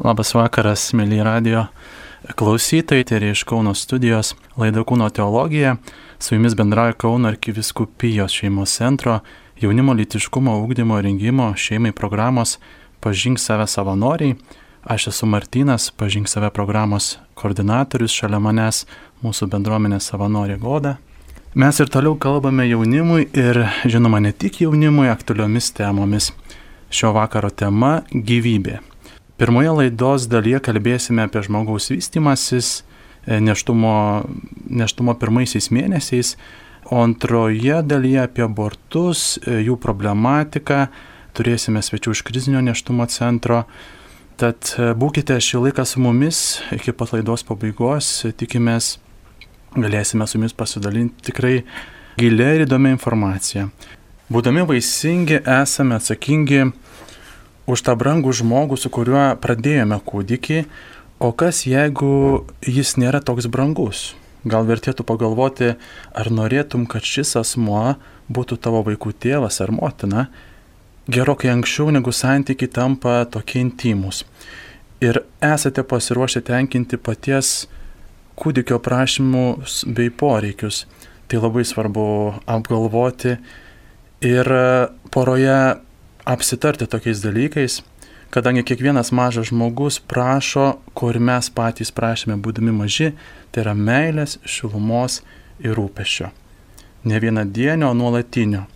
Labas vakaras, mėly radio klausytojai, tai yra iš Kauno studijos laida Kūno teologija. Su jumis bendrauja Kauno arkiviskupijos šeimos centro jaunimo litiškumo ūkdymo rengimo šeimai programos Pažink save savanoriai. Aš esu Martinas, Pažink save programos koordinatorius, šalia manęs mūsų bendruomenės savanorė Goda. Mes ir toliau kalbame jaunimui ir, žinoma, ne tik jaunimui, aktualiomis temomis. Šio vakaro tema - gyvybė. Pirmoje laidos dalyje kalbėsime apie žmogaus vystimasis e, neštumo, neštumo pirmaisiais mėnesiais, o antroje dalyje apie abortus, e, jų problematiką, turėsime svečių iš krizinio neštumo centro. Tad e, būkite šį laiką su mumis iki pat laidos pabaigos, tikimės galėsime su jumis pasidalinti tikrai gilia ir įdomia informacija. Būdami vaisingi esame atsakingi už tą brangų žmogų, su kuriuo pradėjome kūdikį, o kas jeigu jis nėra toks brangus? Gal vertėtų pagalvoti, ar norėtum, kad šis asmuo būtų tavo vaikų tėvas ar motina, gerokai anksčiau negu santykiai tampa tokie intimus. Ir esate pasiruošę tenkinti paties kūdikio prašymus bei poreikius. Tai labai svarbu apgalvoti ir poroje apsitarti tokiais dalykais, kadangi kiekvienas mažas žmogus prašo, ko ir mes patys prašėme būdami maži, tai yra meilės, šilumos ir rūpešio. Ne vienadienio, o nuolatinio.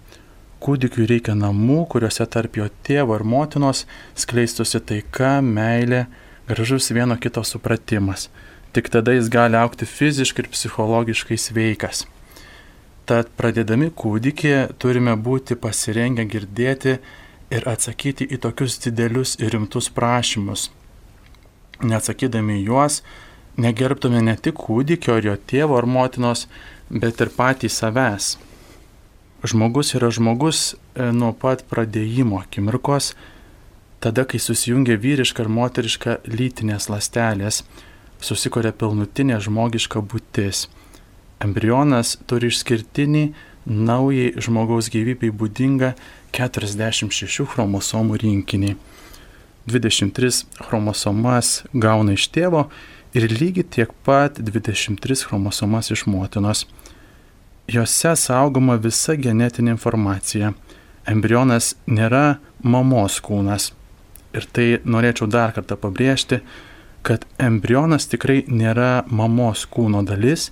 Kūdikiui reikia namų, kuriuose tarp jo tėvo ir motinos skleistusi taika, meilė, gražus vieno kito supratimas. Tik tada jis gali aukti fiziškai ir psichologiškai sveikas. Tad pradėdami kūdikį turime būti pasirengę girdėti ir atsakyti į tokius didelius ir rimtus prašymus. Neatsakydami juos, negerbtume ne tik kūdikio ar jo tėvo ar motinos, bet ir patys savęs. Žmogus yra žmogus e, nuo pat pradėjimo akimirkos, tada, kai susijungia vyriška ir moteriška lytinės lastelės, susikuria pilnutinė žmogiška būtis. Embrionas turi išskirtinį, naujai žmogaus gyvybei būdingą 46 chromosomų rinkinį. 23 chromosomas gauna iš tėvo ir lygiai tiek pat 23 chromosomas iš motinos. Jose saugoma visa genetinė informacija. Embrionas nėra mamos kūnas. Ir tai norėčiau dar kartą pabrėžti, kad embrionas tikrai nėra mamos kūno dalis,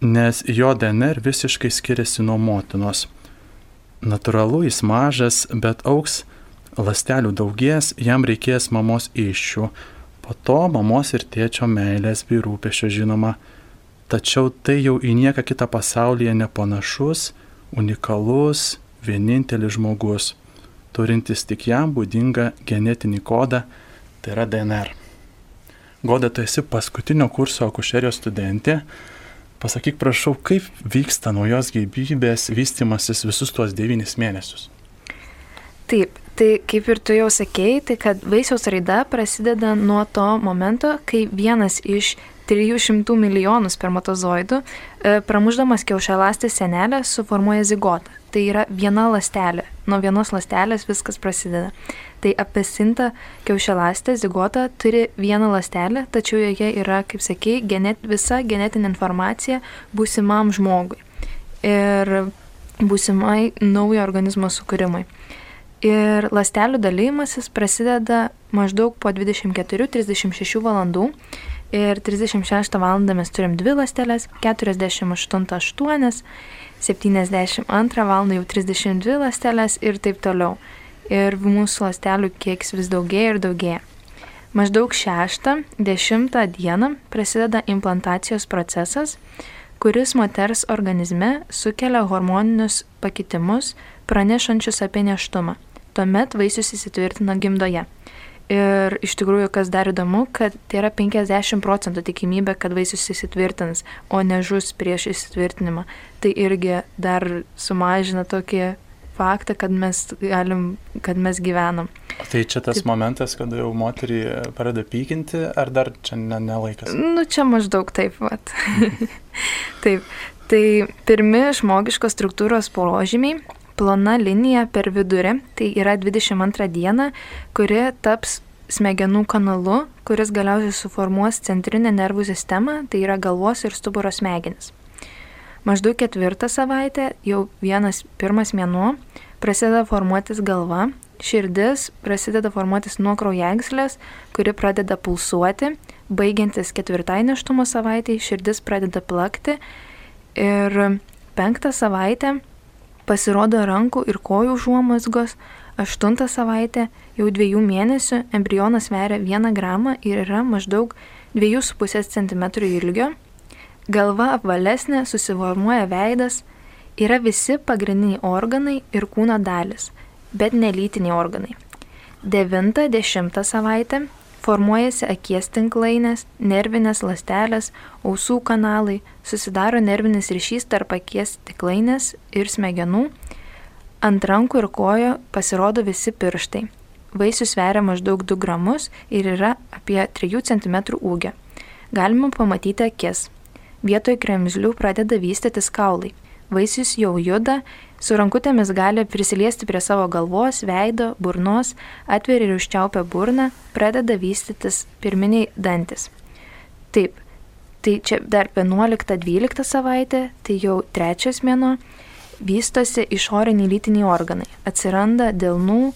nes jo DNR visiškai skiriasi nuo motinos. Natūralu, jis mažas, bet auks, lastelių daugies, jam reikės mamos iššių, po to mamos ir tėčio meilės bei rūpešio žinoma. Tačiau tai jau į nieką kitą pasaulyje nepanašus, unikalus, vienintelis žmogus, turintis tik jam būdingą genetinį kodą, tai yra DNR. Goda, tu esi paskutinio kurso akušerijos studentė, Pasakyk, prašau, kaip vyksta naujos gyvybės vystimasis visus tuos devynis mėnesius? Taip, tai kaip ir tu jau sakėjai, tai kad vaisiaus raida prasideda nuo to momento, kai vienas iš 300 milijonų spermatozoidų, e, pramuždamas kiaušialastės senelę, suformuoja zigotą. Tai yra viena lastelė. Nuo vienos lastelės viskas prasideda. Tai apesinta kiaušialastė zigota turi vieną lastelę, tačiau joje yra, kaip sakei, genet, visa genetinė informacija būsimam žmogui ir būsimai naujo organizmo sukūrimui. Ir lastelių dalymasis prasideda maždaug po 24-36 valandų. Ir 36 val. mes turim dvi lastelės, 48 8, 72 val. jau 32 lastelės ir taip toliau. Ir mūsų lastelių kiekis vis daugėja ir daugėja. Maždaug 6-10 dieną prasideda implantacijos procesas, kuris moters organizme sukelia hormoninius pakitimus, pranešančius apie neštumą. Tuomet vaisius įsitvirtina gimdoje. Ir iš tikrųjų, kas dar įdomu, kad tai yra 50 procentų tikimybė, kad vaisius įsitvirtins, o ne žus prieš įsitvirtinimą. Tai irgi dar sumažina tokį faktą, kad mes, galim, kad mes gyvenam. Tai čia tas taip. momentas, kada jau moterį pradeda pykinti, ar dar čia nelaikas? Ne nu, čia maždaug taip, vat. taip. Tai pirmi žmogiškos struktūros porožymiai plona linija per vidurį, tai yra 22 diena, kuri taps smegenų kanalu, kuris galiausiai suformuos centrinę nervų sistemą, tai yra galvos ir stuburo smegenis. Maždaug ketvirtą savaitę, jau vienas pirmas mėnuo, prasideda formuotis galva, širdis prasideda formuotis nuo kraujagyslės, kuri pradeda pulsuoti, baigiantis ketvirtai neštumo savaitai, širdis pradeda plakti. Ir penktą savaitę pasirodo rankų ir kojų užuomasgos, aštuntą savaitę jau dviejų mėnesių embrionas sveria vieną gramą ir yra maždaug 2,5 cm ilgio. Galva apvalesnė, susiformuoja veidas, yra visi pagrindiniai organai ir kūno dalis, bet nelytiniai organai. 9-10 savaitę formuojasi akies tinklainės, nervinės lastelės, ausų kanalai, susidaro nervinis ryšys tarp akies tinklainės ir smegenų, ant rankų ir kojo pasirodo visi pirštai. Vaisius sveria maždaug 2 gramus ir yra apie 3 cm ūgio. Galima pamatyti akis. Vietoj kremzlių pradeda vystytis kaulai. Vaisius jau juda, su rankutėmis gali prisiliesti prie savo galvos, veido, burnos, atveria ir užčiaupia burną, pradeda vystytis pirminiai dantis. Taip, tai čia dar 11-12 savaitė, tai jau trečias mėno, vystosi išoriniai lytiniai organai. Atsiranda dėlnų,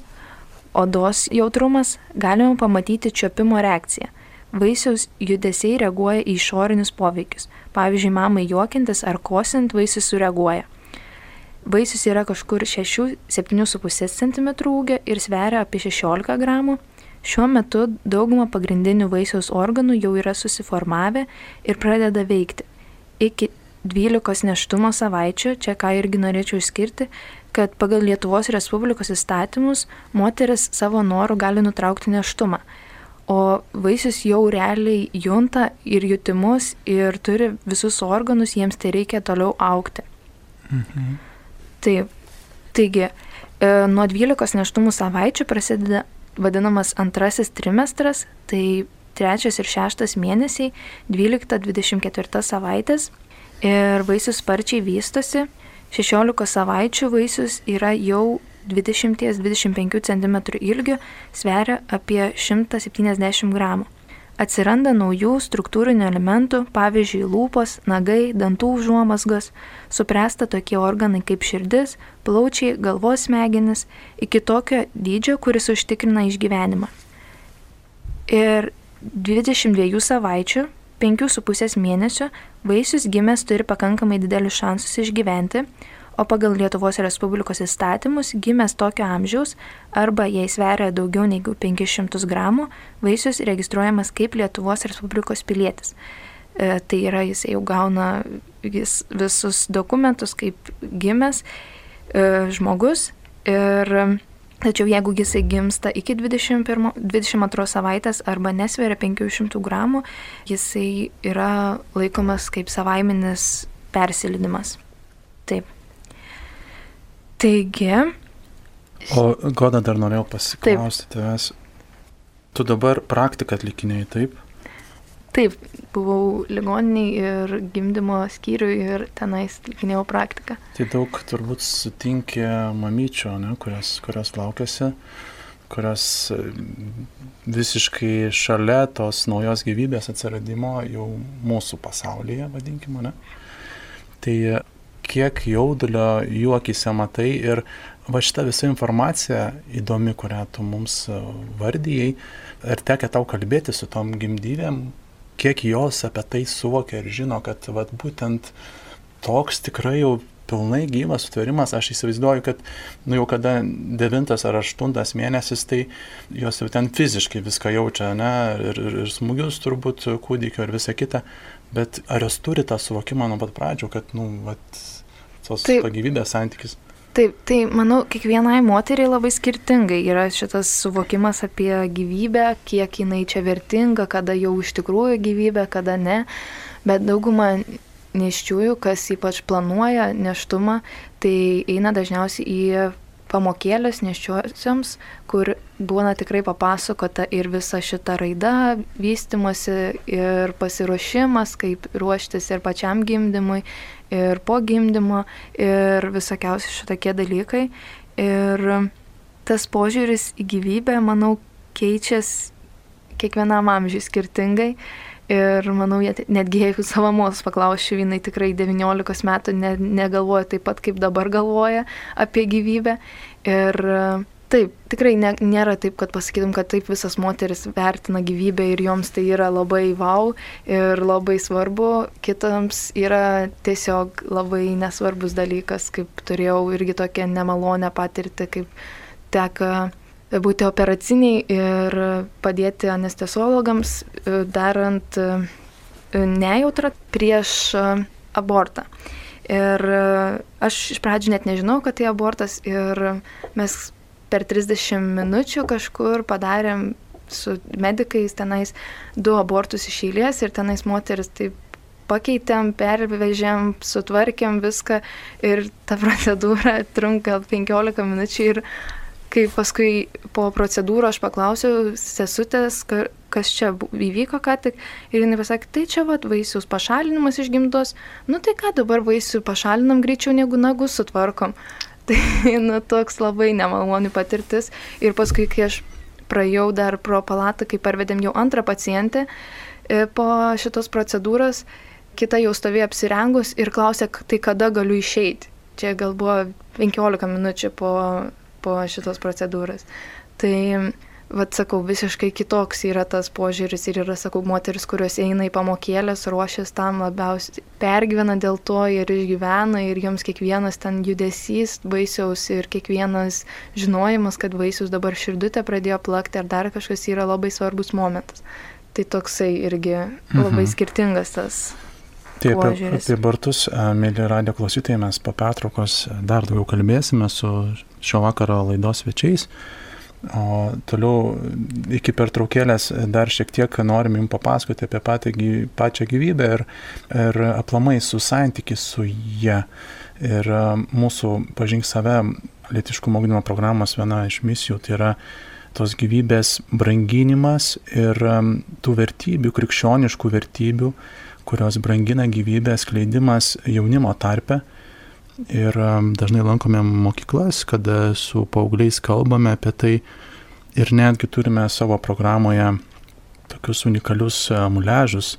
odos jautrumas, galima pamatyti čiopimo reakciją. Vaisiaus judesiai reaguoja į išorinius poveikius. Pavyzdžiui, mamai juokintis ar kosint vaisius sureaguoja. Vaisius yra kažkur 6-7,5 cm ūgio ir sveria apie 16 gramų. Šiuo metu dauguma pagrindinių vaisiaus organų jau yra susiformavę ir pradeda veikti. Iki 12 neštumo savaičių, čia ką irgi norėčiau išskirti, kad pagal Lietuvos Respublikos įstatymus moteris savo norų gali nutraukti neštumą o vaisius jau realiai junta ir jutimus ir turi visus organus, jiems tai reikia toliau aukti. Mhm. Taip, taigi, e, nuo 12 neštumų savaičių prasideda vadinamas antrasis trimestras, tai trečias ir šeštas mėnesiai, 12-24 savaitės. Ir vaisius sparčiai vystosi, 16 savaičių vaisius yra jau 20-25 cm ilgio sveria apie 170 gramų. Atsiranda naujų struktūrinių elementų, pavyzdžiui, lūpos, nagai, dantų užuomasgos, supresta tokie organai kaip širdis, plaučiai, galvos smegenis, iki tokio dydžio, kuris užtikrina išgyvenimą. Ir 22 savaičių, 5,5 mėnesio, vaisius gimęs turi pakankamai didelius šansus išgyventi, o pagal Lietuvos Respublikos įstatymus gimęs tokio amžiaus arba jei sveria daugiau negu 500 gramų, vaisius registruojamas kaip Lietuvos Respublikos pilietis. E, tai yra, jis jau gauna jis visus dokumentus kaip gimęs e, žmogus ir Tačiau jeigu jisai gimsta iki 21, 22 savaitės arba nesveria 500 gramų, jisai yra laikomas kaip savaiminis persilidimas. Taip. Taigi. O Goda dar norėjau pasiklausti tavęs. Tu dabar praktiką atlikinėjai, taip? Taip, buvau ligoniniai ir gimdymo skyriui ir tenais atlikinėjau praktiką. Tai daug turbūt sutinkė mamyčio, ne, kurios, kurios laukiasi, kurios e, visiškai šalia tos naujos gyvybės atsiradimo jau mūsų pasaulyje, vadinkime, ne? Tai kiek jaudulio jų akise matai ir va šita visa informacija įdomi, kurią tu mums e, vardyjai, ir tekia tau kalbėti su tom gimdyvėm, kiek jos apie tai suvokia ir žino, kad va, būtent toks tikrai jau pilnai gyvas sutverimas, aš įsivaizduoju, kad nu jau kada devintas ar aštuntas mėnesis, tai jos jau ten fiziškai viską jaučia, ne, ir, ir, ir smūgius turbūt kūdikio ir visa kita, bet ar jos turi tą suvokimą nuo pat pradžių, kad, nu, vat, tos Taip. gyvybės santykis. Taip, tai manau, kiekvienai moteriai labai skirtingai yra šitas suvokimas apie gyvybę, kiek jinai čia vertinga, kada jau iš tikrųjų gyvybė, kada ne. Bet dauguma neščiųjų, kas ypač planuoja neštumą, tai eina dažniausiai į pamokėlės neščiosioms, kur būna tikrai papasakota ir visa šita raida, vystimosi ir pasiruošimas, kaip ruoštis ir pačiam gimdymui, ir po gimdymo, ir visokiausi šitokie dalykai. Ir tas požiūris į gyvybę, manau, keičiasi kiekvienam amžiui skirtingai. Ir manau, netgi jeigu savo mamos paklausčiau, jinai tikrai 19 metų ne, negalvoja taip pat, kaip dabar galvoja apie gyvybę. Ir Taip, tikrai ne, nėra taip, kad pasakytum, kad taip visas moteris vertina gyvybę ir joms tai yra labai wow ir labai svarbu, kitams yra tiesiog labai nesvarbus dalykas, kaip turėjau irgi tokią nemalonę patirtį, kaip teka būti operaciniai ir padėti anestesiologams, darant nejautrą prieš abortą. Ir aš iš pradžių net nežinau, kad tai abortas ir mes per 30 minučių kažkur padarėm su medikais tenais du abortus iš eilės ir tenais moteris taip pakeitėm, pervežėm, sutvarkėm viską ir ta procedūra trunka 15 minučių ir kai paskui po procedūro aš paklausiau sesutės, kas čia įvyko ką tik ir jinai pasakė, tai čia vad vaisiaus pašalinimas iš gimdos, nu tai ką dabar vaisių pašalinam greičiau negu nagus sutvarkom. Tai, nu, toks labai nemaloni patirtis. Ir paskui, kai aš praėjau dar pro palatą, kai parvedėm jau antrą pacientę e, po šitos procedūros, kita jau stovėjo apsirengus ir klausė, tai kada galiu išeiti. Čia gal buvo 15 minučių po, po šitos procedūros. Tai Vat sakau, visiškai kitoks yra tas požiūris ir yra, sakau, moteris, kurios eina į pamokėlės, ruošiasi tam labiausiai, pergyvena dėl to ir išgyvena ir joms kiekvienas ten judesys baisiaus ir kiekvienas žinojimas, kad vaisius dabar širdutė pradėjo plakti ar dar kažkas yra labai svarbus momentas. Tai toksai irgi labai mhm. skirtingas tas. Taip, apie, apie bartus, mėly radio klausytojai, mes po pertraukos dar daugiau kalbėsime su šio vakaro laidos svečiais. O toliau iki pertraukėlės dar šiek tiek norim jums papasakoti apie patį, pačią gyvybę ir, ir aplamai su santyki su ją. Ir mūsų pažink save lėtiškumo augdymo programos viena iš misijų tai yra tos gyvybės branginimas ir tų vertybių, krikščioniškų vertybių, kurios brangina gyvybę, skleidimas jaunimo tarpe Ir um, dažnai lankome mokyklas, kada su paaugliais kalbame apie tai ir netgi turime savo programoje tokius unikalius uh, muležus,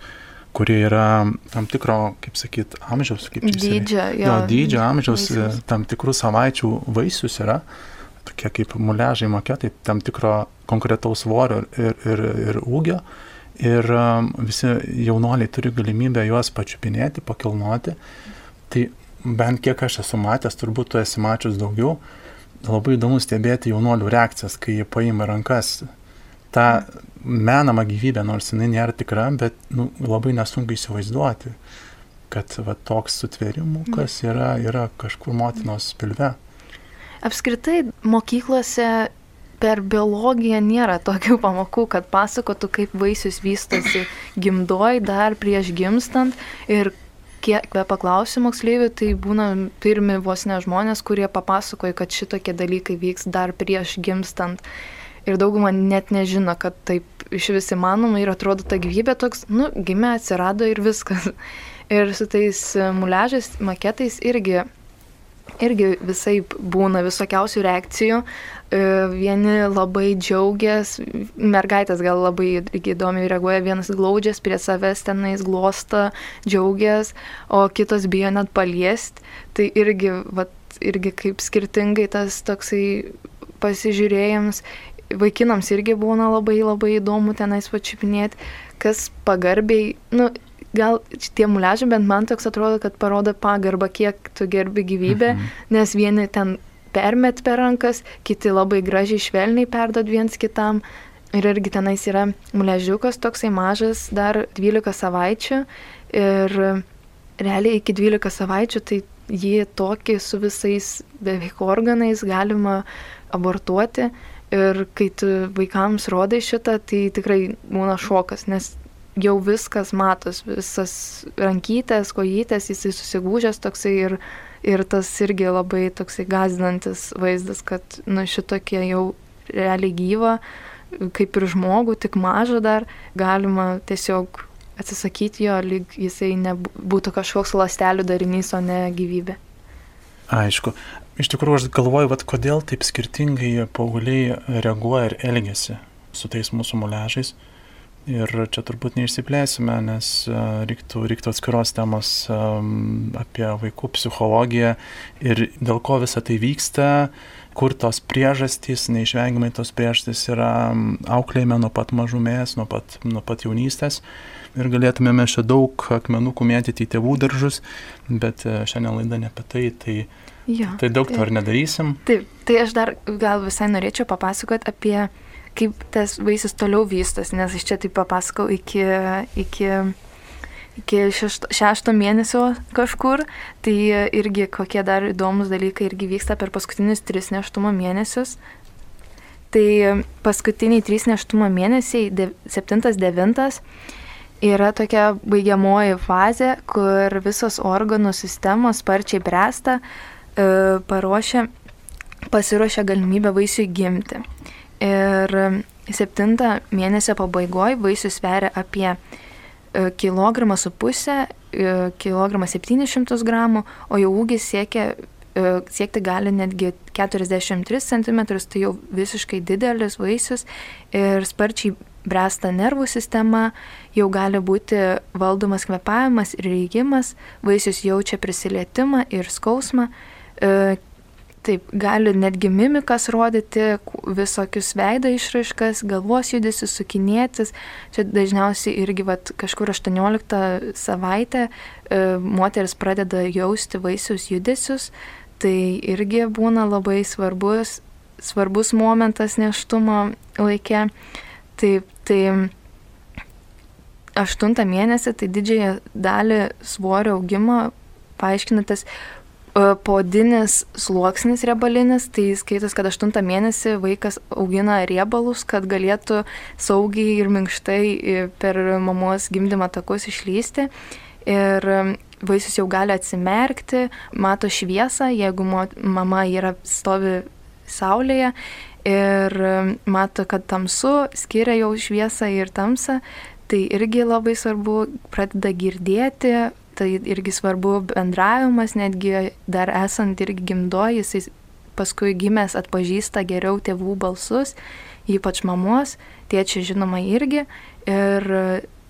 kurie yra tam tikro, kaip sakyt, amžiaus, kaip čia. Dydžio, jo. jo. Dydžio amžiaus, uh, vaisius. tam tikrų savaičių vaisius yra, tokie kaip muležai maketai, tam tikro konkretaus svorio ir, ir, ir ūgio. Ir um, visi jaunoliai turi galimybę juos pačiupinėti, pakilnoti. Tai bent kiek aš esu matęs, turbūt tu esi mačius daugiau, labai įdomu stebėti jaunolių reakcijas, kai jie paima rankas tą menamą gyvybę, nors jinai nėra tikra, bet nu, labai nesunku įsivaizduoti, kad va, toks sutvėrimukas mm. yra, yra kažkur motinos pilve. Apskritai, mokyklose per biologiją nėra tokių pamokų, kad pasakotų, kaip vaisius vystosi gimdoj dar prieš gimstant ir kiek paklausiu moksleivių, tai būna pirmi vos ne žmonės, kurie papasakoja, kad šitokie dalykai vyks dar prieš gimstant. Ir dauguma net nežino, kad taip iš vis įmanoma ir atrodo ta gyvybė toks, nu, gimė, atsirado ir viskas. Ir su tais muležais, maketais irgi irgi visai būna visokiausių reakcijų. E, vieni labai džiaugias, mergaitės gal labai įdomiai reaguoja, vienas glaudžias prie savęs tenais glosta, džiaugias, o kitos bijo net paliesti. Tai irgi, vat, irgi kaip skirtingai tas toksai pasižiūrėjams. Vaikinams irgi būna labai labai įdomu tenais pačiupinėti, kas pagarbiai, nu, gal tie muležai, bent man toks atrodo, kad parodo pagarbą, kiek tu gerbi gyvybę, mhm. nes vieni ten permet per rankas, kiti labai gražiai švelniai perdod viens kitam. Ir irgi tenais yra muležiukas toksai mažas, dar 12 savaičių. Ir realiai iki 12 savaičių tai jį tokį su visais beveik organais galima abortuoti. Ir kai tu vaikams rodai šitą, tai tikrai būna šokas, nes jau viskas matos, visas rankytės, kojytės, jisai susigūžęs toksai ir, ir tas irgi labai toksai gazdinantis vaizdas, kad nu, šitokie jau realiai gyva, kaip ir žmogų, tik mažą dar, galima tiesiog atsisakyti jo, lyg jisai nebūtų kažkoks lastelių darinys, o ne gyvybė. Aišku. Iš tikrųjų, aš galvoju, vat, kodėl taip skirtingai paaugliai reaguoja ir elgesi su tais mūsų muležais. Ir čia turbūt neišsiplėsime, nes e, reiktų, reiktų atskiros temos apie vaikų psichologiją ir dėl ko visa tai vyksta, kur tos priežastys, neišvengiamai tos priežastys yra auklėjime nuo pat mažumės, nuo pat, nuo pat jaunystės. Ir galėtumėme čia daug akmenukų mėtyti į tėvų daržus, bet e, šiandien laida ne apie tai, tai, jo, tai daug tai, to ir nedarysim. Taip, tai aš dar gal visai norėčiau papasakoti apie kaip tas vaisius toliau vystos, nes aš čia taip papasakau iki, iki iki šešto, šešto mėnesio kažkur, tai irgi kokie dar įdomus dalykai irgi vyksta per paskutinius tris neštumo mėnesius. Tai paskutiniai trys neštumo mėnesiai, 7-9, yra tokia baigiamoji fazė, kur visos organų sistemos sparčiai bręsta, e, paruošia, pasiruošia galimybę vaisiui gimti. Ir septintą mėnesio pabaigoje vaisius sveria apie E, kilogramą su pusę, e, kilogramą 700 gramų, o jau ūgis siekia, e, siekti gali netgi 43 cm, tai jau visiškai didelis vaisius ir sparčiai bręsta nervų sistema, jau gali būti valdomas kvepavimas ir reikimas, vaisius jaučia prisilietimą ir skausmą, Taip, gali netgi mimikas rodyti, visokius veido išraiškas, galvos judesius, sukinėtis. Čia dažniausiai irgi vat, kažkur 18 savaitę e, moteris pradeda jausti vaisius judesius. Tai irgi būna labai svarbus, svarbus momentas neštumo laikė. Taip, tai aštuntą mėnesį tai didžiąją dalį svorio augimo paaiškina tas podinis sluoksnis riebalinis, tai skaitos, kad 8 mėnesį vaikas augina riebalus, kad galėtų saugiai ir minkštai per mamos gimdymo takus išlysti. Ir vaisius jau gali atsimerkti, mato šviesą, jeigu mama yra stovi saulėje ir mato, kad tamsu, skiria jau šviesą ir tamsą, tai irgi labai svarbu, pradeda girdėti, tai irgi svarbu bendravimas, netgi dar esant irgi gimdoj, jisai paskui gimęs atpažįsta geriau tėvų balsus, ypač mamos, tėčiai žinoma irgi. Ir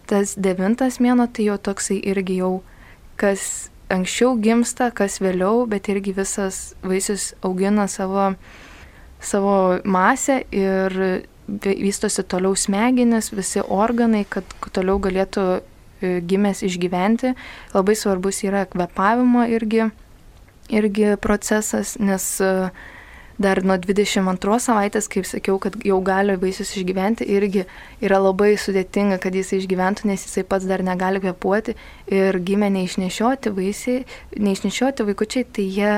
tas devintas mėno tai jau toksai irgi jau, kas anksčiau gimsta, kas vėliau, bet irgi visas vaisius augina savo, savo masę ir vystosi toliau smegenis, visi organai, kad toliau galėtų gimęs išgyventi. Labai svarbus yra kvepavimo irgi, irgi procesas, nes e, dar nuo 22 savaitės, kaip sakiau, kad jau gali vaisius išgyventi, irgi yra labai sudėtinga, kad jis išgyventų, nes jisai pats dar negali kvepuoti ir gimė neišnešioti vaisiai, neišnešioti vaikučiai, tai jie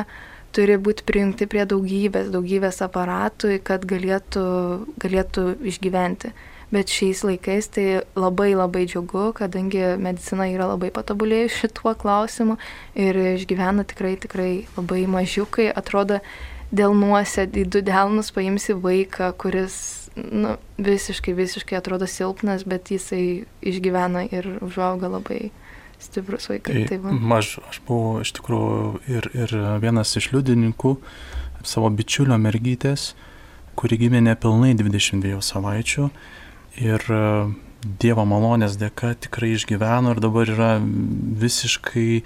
turi būti prijungti prie daugybės, daugybės aparatų, kad galėtų, galėtų išgyventi. Bet šiais laikais tai labai labai džiugu, kadangi medicina yra labai patobulėjusi šituo klausimu ir išgyvena tikrai, tikrai labai mažiukai. Atrodo, dėl nuosėd į du delnus paimsi vaiką, kuris nu, visiškai, visiškai atrodo silpnas, bet jisai išgyvena ir užauga labai stiprus vaikas. Tai, tai aš, aš buvau iš tikrųjų ir, ir vienas iš liudininkų savo bičiulio mergytės, kuri gimė nepilnai 22 savaičių ir e, Dievo malonės dėka tikrai išgyveno ir dabar yra visiškai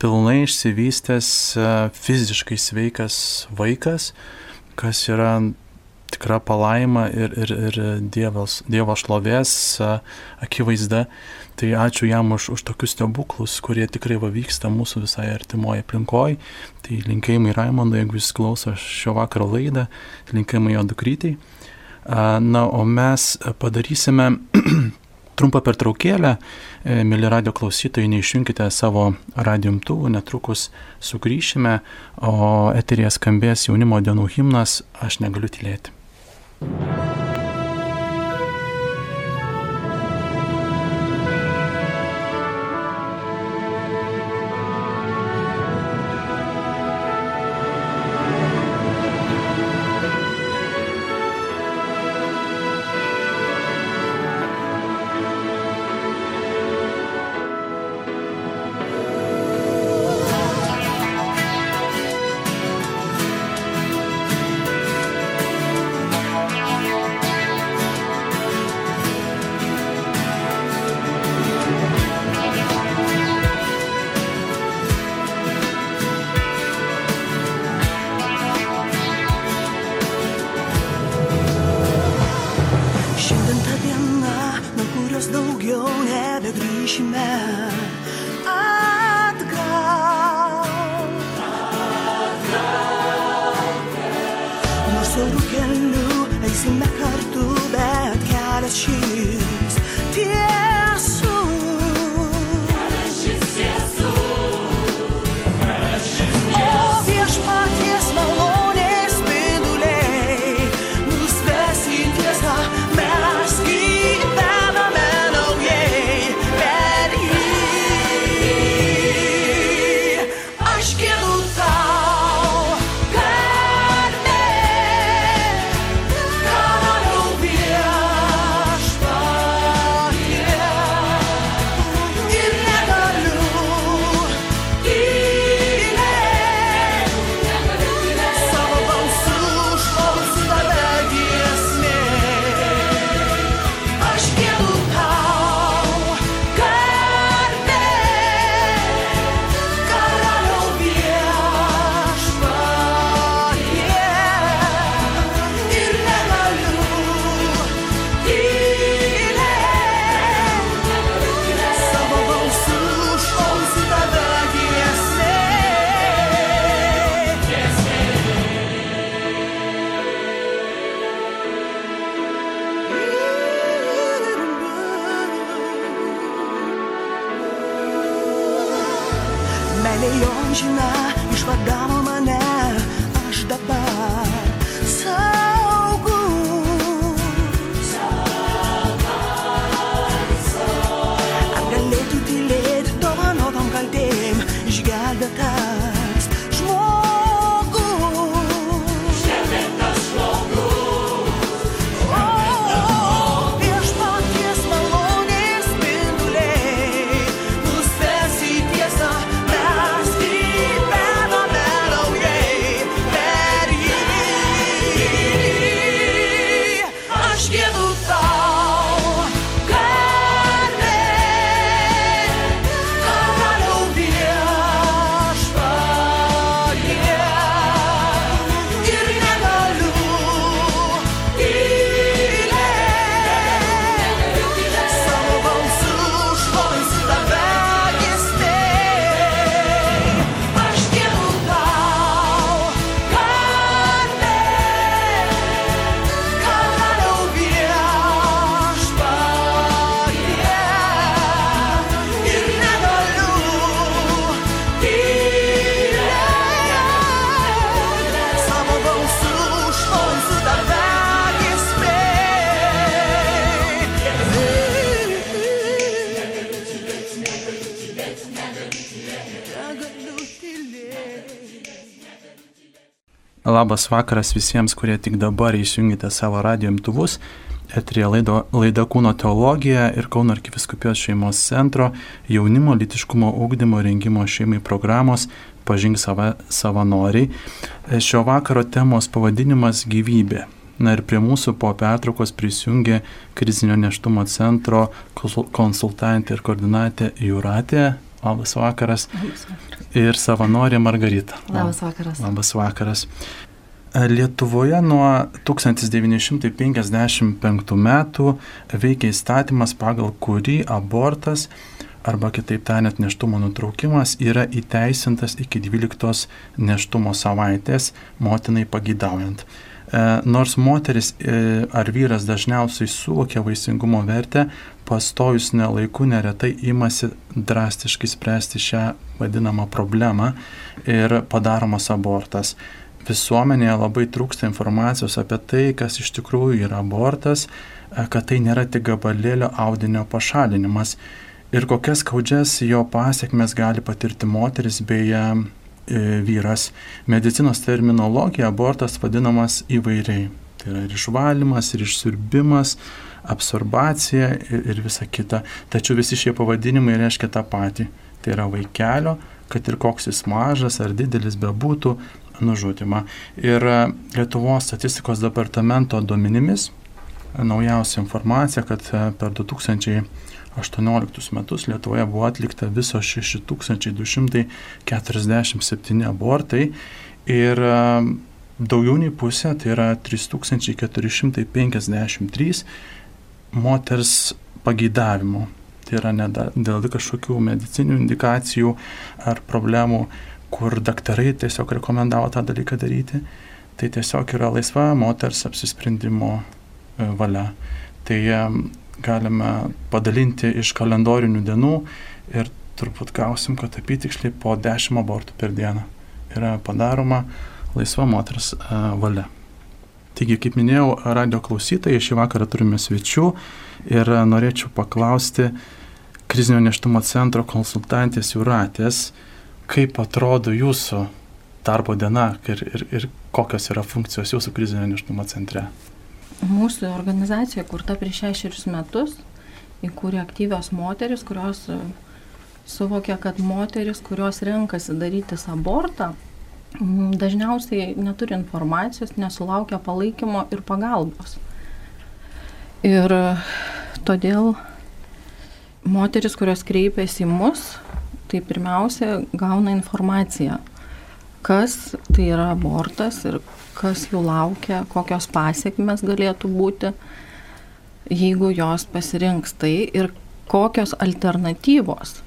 pilnai išsivystęs, e, fiziškai sveikas vaikas, kas yra tikra palaima ir, ir, ir dievas, Dievo šlovės e, akivaizda. Tai ačiū jam už, už tokius stebuklus, kurie tikrai vyksta mūsų visai artimoje aplinkoje. Tai linkėjimai Raimondui, jeigu jis klauso šio vakaro laidą, linkėjimai jo dukrytei. Na, o mes padarysime trumpą pertraukėlę. E, mėly radio klausytojai, neišjunkite savo radiumtuvų, netrukus sugrįšime, o eterėje skambės jaunimo dienų himnas Aš negaliu tylėti. daugiau Nors Labas vakaras visiems, kurie tik dabar įsijungite savo radio imtuvus. Etrija laido, laida Kūno teologija ir Kauno arkiviskupijos šeimos centro jaunimo litiškumo ūkdymo rengimo šeimai programos Pažink save savanoriai. Šio vakaro temos pavadinimas gyvybė. Na ir prie mūsų po pertraukos prisijungė krizinio neštumo centro konsul- konsultantė ir koordinatė Jūratė. Labas vakaras. Ir savanorė Margarita. Labas vakaras. Labas vakaras. Lietuvoje nuo 1955 metų veikia įstatymas, pagal kurį abortas arba kitaip tariant neštumo nutraukimas yra įteisintas iki 12 neštumo savaitės motinai pagidaujant. E, Nors moteris e, ar vyras dažniausiai suvokia vaisingumo vertę, pastojus nelaiku neretai imasi drastiškai spręsti šią vadinamą problemą ir padaromas abortas visuomenėje labai trūksta informacijos apie tai, kas iš tikrųjų yra abortas, e, kad tai nėra tik gabalėlio audinio pašalinimas ir kokias skaudžias jo pasiekmes gali patirti moteris bei e, vyras. Medicinos terminologija abortas vadinamas įvairiai. Tai yra ir išvalymas, ir išsirbimas, absorbacija ir, ir visa kita. Tačiau visi šie pavadinimai reiškia tą patį. Tai yra vaikelio, kad ir koks jis mažas ar didelis bebūtų, nužudimą. Ir e, Lietuvos statistikos departamento duomenimis naujausia informacija, kad e, per 2018 metus Lietuvoje buvo atlikta viso 6247 abortai ir e, daugiau nei pusė, tai yra 3453 moters pageidavimu. Tai yra ne dėl kažkokių medicinių indikacijų ar problemų, kur daktarai tiesiog rekomendavo tą dalyką daryti. Tai tiesiog yra laisva moters apsisprendimo e, valia. Tai e, galime padalinti iš kalendorinių dienų ir turbūt gausim, kad apytiksliai po 10 abortų per dieną yra padaroma laisva moters e, valia. Taigi, kaip minėjau, radio klausytojai, šį vakarą turime svečių ir norėčiau paklausti krizinio neštumo centro konsultantės Juratės, kaip atrodo jūsų darbo diena ir, ir, ir kokios yra funkcijos jūsų krizinio neštumo centre. Mūsų organizacija, kurta prieš šešerius metus, įkūrė aktyvios moteris, kurios e, suvokia, kad moteris, kurios renkasi darytis abortą, dažniausiai neturi informacijos, nesulaukia palaikymo ir pagalbos. Ir e, todėl moteris, kurios kreipiasi į mus, tai pirmiausia gauna informaciją, kas tai yra abortas ir kas jų laukia, kokios pasiekmes galėtų būti, jeigu jos pasirinks tai ir kokios alternatyvos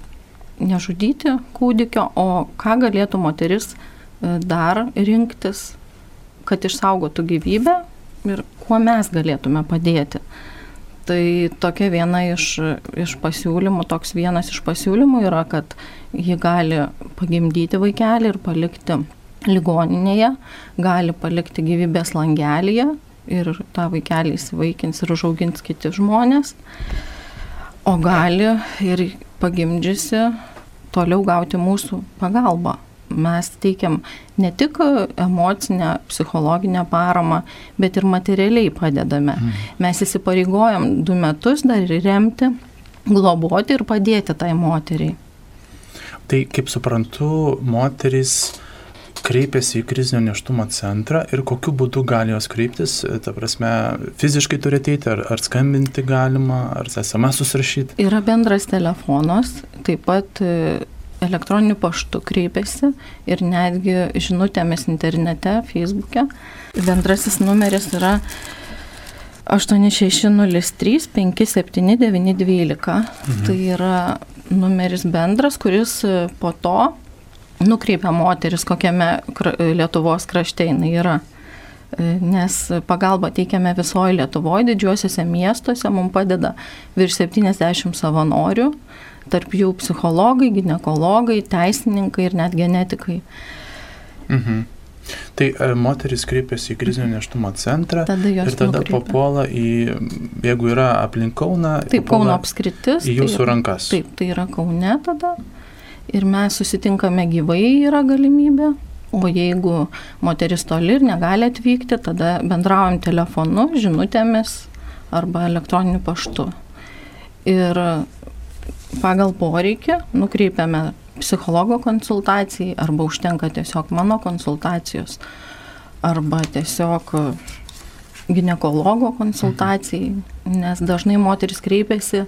nežudyti kūdikio, o ką galėtų moteris e, dar rinktis, kad išsaugotų gyvybę ir kuo mes galėtume padėti. Tai tokia viena iš, iš pasiūlymų, toks vienas iš pasiūlymų yra, kad ji gali pagimdyti vaikelį ir palikti ligoninėje, gali palikti gyvybės langelėje ir tą vaikelį įsivaikins ir užaugins kiti žmonės, o gali ir pagimdžiusi toliau gauti mūsų pagalbą. Mes teikiam ne tik emocinę, psichologinę paramą, bet ir materialiai padedame. Mes įsipareigojam du metus dar ir remti, globoti ir padėti tai moteriai. Tai kaip suprantu, moteris kreipiasi į krizinio neštumo centrą ir kokiu būdu gali jos kreiptis, ta prasme, fiziškai turi ateiti, ar, ar skambinti galima, ar SMS susirašyti. Yra bendras telefonas, taip pat elektroniniu paštu kreipiasi ir netgi žinutėmis internete, Facebook'e. Bendrasis numeris yra 8603 57912. Mhm. Tai yra numeris bendras, kuris po to nukreipia moteris, kokiame Lietuvos krašte jinai yra. E, Nes pagalbą teikiame visoje Lietuvoje, didžiuosiuose miestuose, mums padeda virš 70 savanorių, tarp jų psichologai, gynekologai, teisininkai ir net genetikai. Mhm. Tai e, moteris kreipiasi į krizinio neštumo centrą Tada ir tada nukreipia. papuola į, jeigu yra aplink Kauną, Taip, Kauno apskritis. į jūsų tai, rankas. Taip, tai yra Kaune tada. Ir mes susitinkame gyvai, yra galimybė. O jeigu moteris toli ir negali atvykti, tada bendraujam telefonu, žinutėmis arba elektroniniu paštu. Ir pagal poreikį nukreipiame psichologo konsultacijai arba užtenka tiesiog mano konsultacijos arba tiesiog gynekologo konsultacijai, nes dažnai moteris kreipiasi e,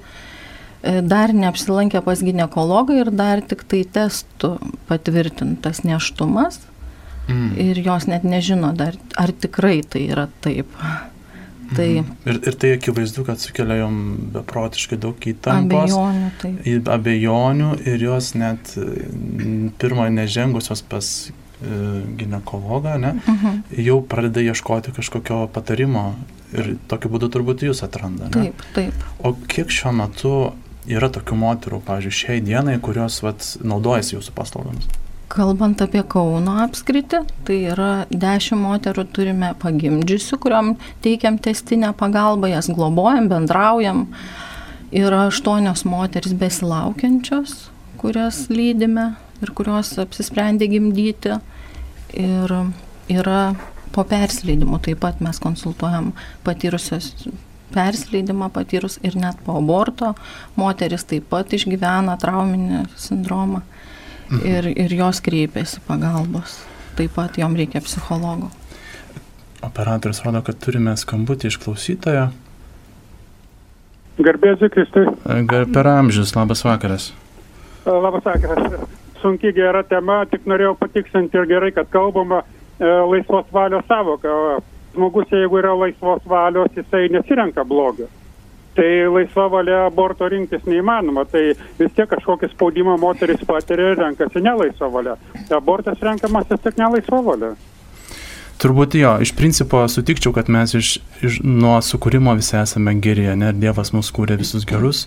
dar neapsilankę pas gynekologą ir dar tik tai testų patvirtintas neštumas Mm. ir jos net nežino dar, ar tikrai tai yra taip. Tai Ir, ir tai akivaizdu, kad sukelia jom beprotiškai daug įtampos. abejonių, tai abejonių ir jos net pirmą nežengusios pas e, gynekologą, ne, mhm. jau pradeda ieškoti kažkokio patarimo ir tokiu būdu turbūt jūs atranda. Ne? taip, taip. O kiek šiuo metu yra tokių moterų, pavyzdžiui, šiai dienai, kurios vat, naudojasi jūsų paslaugomis? Kalbant apie Kauno apskritį, tai yra dešimt moterų turime pagimdžiusių, kuriuom teikiam testinę pagalbą, jas globojam, bendraujam. Yra aštuonios moteris besilaukiančios, kurias lydime ir kurios apsisprendė gimdyti. Ir yra po persileidimo taip pat mes konsultuojam patyrusios persileidimą patyrus ir net po aborto moteris taip pat išgyvena trauminį sindromą ir, ir jos kreipiasi pagalbos. Taip pat jom reikia psichologo. Operatorius rodo, kad turime skambutį iš klausytojo. Garbėsiu Kristui. Gar per amžius, labas vakaras. Labas vakaras. Sunki gera tema, tik norėjau patiksinti ir gerai, kad kalbama e, laisvos valios savoka. Žmogus, jeigu yra laisvos valios, jisai nesirenka blogio. Tai laisva valia aborto rinktis neįmanoma. Tai vis tiek kažkokį spaudimą moteris patiria ir renkasi nelaisvą valią. Abortas renkamas vis tiek nelaisva valia. Turbūt jo, iš principo sutikčiau, kad mes iš, iš nuo sukūrimo visi esame geri, ne, ir Dievas mus kūrė visus gerus.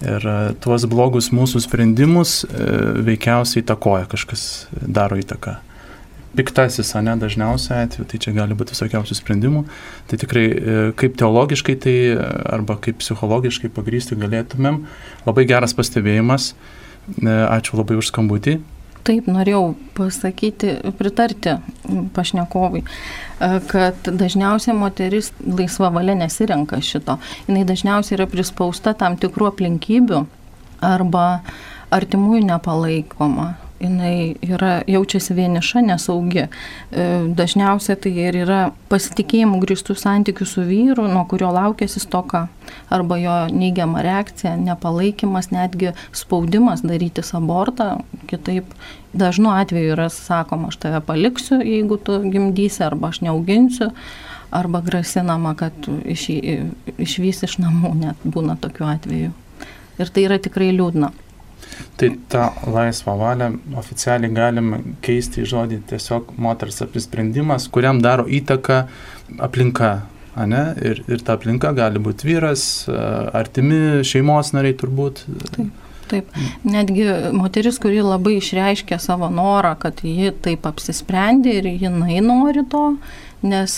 Ir e, tuos blogus mūsų sprendimus e, veikiausiai įtakoja, kažkas daro įtaką. Piktasis, ne, dažniausiai atveju, tai čia gali būti visokiausių sprendimų. Tai tikrai e, kaip teologiškai tai arba kaip psichologiškai pagrysti galėtumėm. Labai geras pastebėjimas. Ačiū labai už skambutį. Taip, norėjau pasakyti, pritarti pašnekovui, e, kad dažniausiai moteris laisva valia nesirenka šito. Jis dažniausiai yra prispausta tam tikrų aplinkybių arba artimųjų nepalaikoma jinai yra, jaučiasi vieniša, nesaugi. E, dažniausiai tai ir yra pasitikėjimų grįstų santykių su vyru, nuo kurio laukėsi stoka, arba jo neigiama reakcija, nepalaikymas, netgi spaudimas darytis abortą, kitaip dažnu atveju yra sakoma, aš tave paliksiu, jeigu tu gimdysi, arba aš neauginsiu arba grasinama, kad iš, išvys iš namų, net būna tokiu atveju. Ir tai yra tikrai liūdna. Tai tą laisvą valią oficialiai galim keisti į žodį tiesiog moters apsisprendimas, kuriam daro įtaką aplinka. Ne? Ir, ir ta aplinka gali būti vyras, artimi šeimos nariai turbūt. Taip. Taip, netgi moteris, kuri labai išreiškė savo norą, kad ji taip apsisprendė ir jinai nori to, nes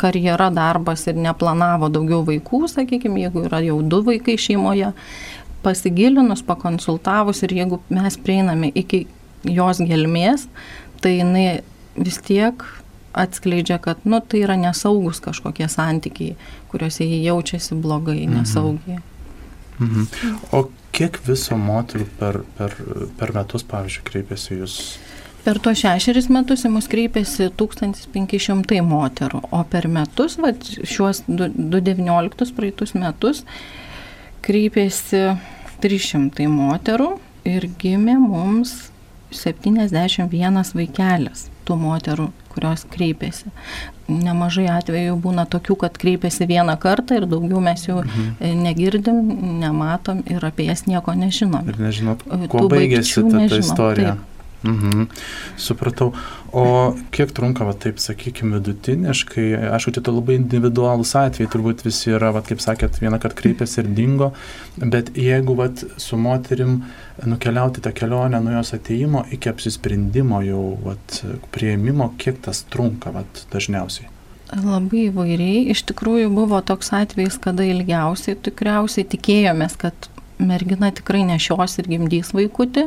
karjera, darbas ir neplanavo daugiau vaikų, sakykime, jeigu yra jau du vaikai šeimoje, pasigilinus, pakonsultavus ir jeigu mes prieiname iki jos gelmės, tai jinai vis tiek atskleidžia, kad nu, tai yra nesaugus kažkokie santykiai, kuriuose jie jaučiasi blogai, mhm. nesaugiai. Mhm. O kiek viso moterų per, per, per metus, pavyzdžiui, kreipiasi jūs? Per tuos šešeris metus į mus kreipėsi 1500 moterų, o per metus, va, šiuos 2019 praeitus metus, kreipėsi 300 moterų ir gimė mums 71 vaikelis tų moterų, kurios kreipėsi. Nemažai atvejų būna tokių, kad kreipėsi vieną kartą ir daugiau mes jų mhm. negirdim, nematom ir apie jas nieko nežinom. Ir nežinot, kuo baigėsi ta, ta istorija. Taip. Mhm. Supratau. O kiek trunka, va, taip sakykime, vidutiniškai, aišku, tai labai individualūs atvejai, turbūt visi yra, va, kaip sakėt, vieną kartą kreipėsi ir dingo, bet jeigu va, su moterim nukeliauti tą kelionę nuo jos ateimo iki apsisprendimo jau va, prieimimo, kiek tas trunka va, dažniausiai? Labai įvairiai. Iš tikrųjų buvo toks atvejis, kada ilgiausiai tikriausiai tikėjomės, kad mergina tikrai nešios ir gimdys vaikutį.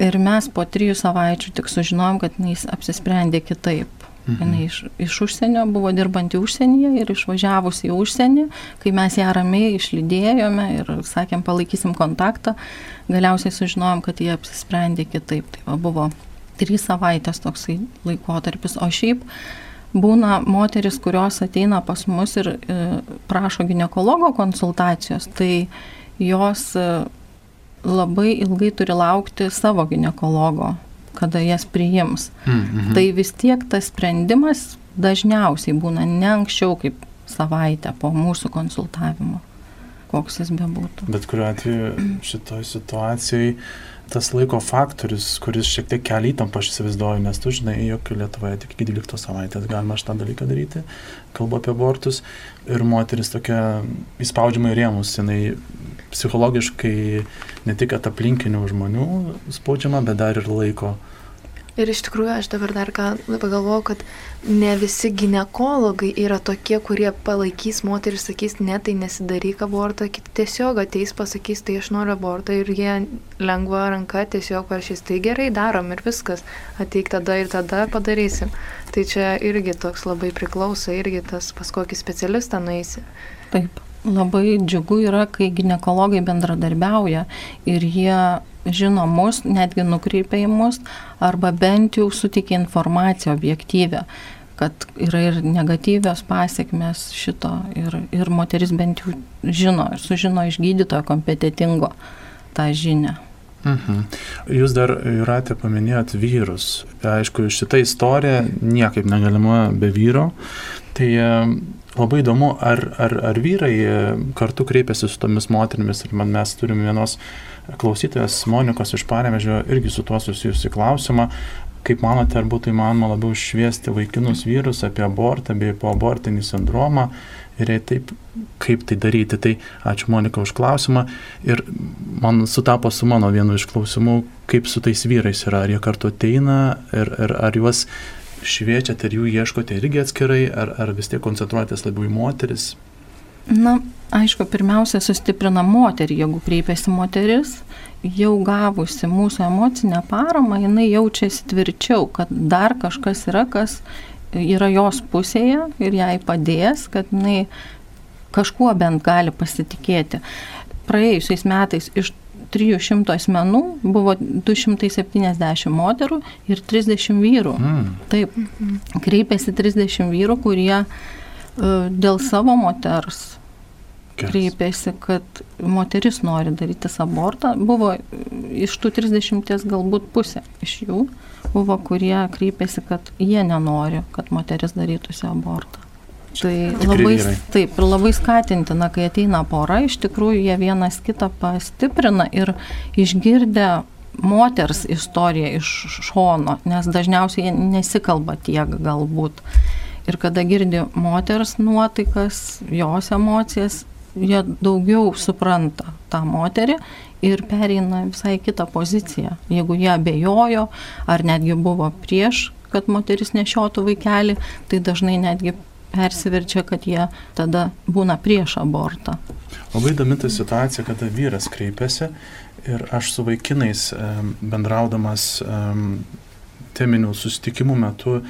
Ir mes po trijų savaičių tik sužinojom, kad jis apsisprendė kitaip. Mhm. Jis iš, iš užsienio buvo dirbanti užsienyje ir išvažiavusi į užsienį, kai mes ją ramiai išlydėjome ir sakėm, palaikysim kontaktą, galiausiai sužinojom, kad jie apsisprendė kitaip. Tai va, buvo trys savaitės toksai laikotarpis. O šiaip būna moteris, kurios ateina pas mus ir e, prašo gynekologo konsultacijos, tai jos e, labai ilgai turi laukti savo gynekologo, kada jas priims. -hmm. Tai vis tiek tas sprendimas dažniausiai būna ne anksčiau kaip savaitę po mūsų konsultavimo, koks jis bebūtų. Bet kuriuo atveju šitoj situacijai tas laiko faktorius, kuris šiek tiek kelia įtampą, aš įsivaizduoju, nes tu žinai, jog Lietuvoje tik iki 12 savaitės galima šitą dalyką daryti, kalbu apie abortus, ir moteris tokia įspaudžiama į rėmus, jinai psichologiškai ne tik aplinkinių žmonių spaudžiama, bet dar ir laiko. Ir iš tikrųjų aš dabar dar ką pagalvoju, kad ne visi gynekologai yra tokie, kurie palaikys moterį ir sakys, ne, tai nesidaryk abortą, kiti tiesiog ateis, pasakys, tai aš noriu abortą ir jie lengva ranka tiesiog parašys, tai gerai darom ir viskas, ateik tada ir tada padarysim. Tai čia irgi toks labai priklauso, irgi tas pas kokį specialistą nueisi. Taip. Labai džiugu yra, kai gynekologai bendradarbiauja ir jie žino mus, netgi nukreipia į mus, arba bent jau suteikia informaciją objektyvę, kad yra ir negatyvios pasiekmes šito ir, ir moteris bent jau žino ir sužino iš gydytojo kompetitingo tą žinią. Mhm. Jūs dar, Juratė, paminėjot vyrus. Aišku, šitą istoriją niekaip negalima be vyro. Tai e, labai įdomu, ar, ar, ar vyrai e, kartu kreipiasi su tomis moterimis. Ir man mes turime vienos klausytojas Monikos iš Paremežio irgi su tuo susijusi klausimą. Kaip manote, ar būtų įmanoma labiau šviesti vaikinus vyrus apie abortą bei po abortinį sindromą ir jei taip, kaip tai daryti. Tai ačiū Monika už klausimą ir man sutapo su mano vienu iš klausimų, kaip su tais vyrais yra, ar jie kartu ateina ir, ir ar juos šviečiate ir jų ieškote irgi atskirai, ar, ar vis tiek koncentruojatės labiau į moteris. Na, aišku, pirmiausia, sustiprina moterį, jeigu kreipiasi moteris, jau gavusi mūsų emocinę paramą, jinai jaučiasi tvirčiau, kad dar kažkas yra, kas yra jos pusėje ir jai padės, kad jinai kažkuo bent gali pasitikėti. Praėjusiais metais iš 300 asmenų buvo 270 moterų ir 30 vyrų. Mm. Taip, kreipėsi 30 vyrų, kurie uh, dėl savo moters kreipėsi, kad moteris nori daryti abortą. Buvo iš tų 30 galbūt pusė iš jų buvo, kurie kreipėsi, kad jie nenori, kad moteris darytųsi abortą. Tai labai, taip, ir labai skatintina, kai ateina pora, iš tikrųjų jie vienas kitą pastiprina ir išgirdę moters istoriją iš šono, nes dažniausiai jie nesikalba tiek galbūt. Ir kada girdi moters nuotaikas, jos emocijas, jie daugiau supranta tą moterį ir pereina visai kitą poziciją. Jeigu jie abejojo ar netgi buvo prieš, kad moteris nešiotų vaikelį, tai dažnai netgi persiverčia, kad jie tada būna prieš abortą. Labai įdomi ta situacija, kada vyras kreipiasi ir aš su vaikinais bendraudamas teminių susitikimų metu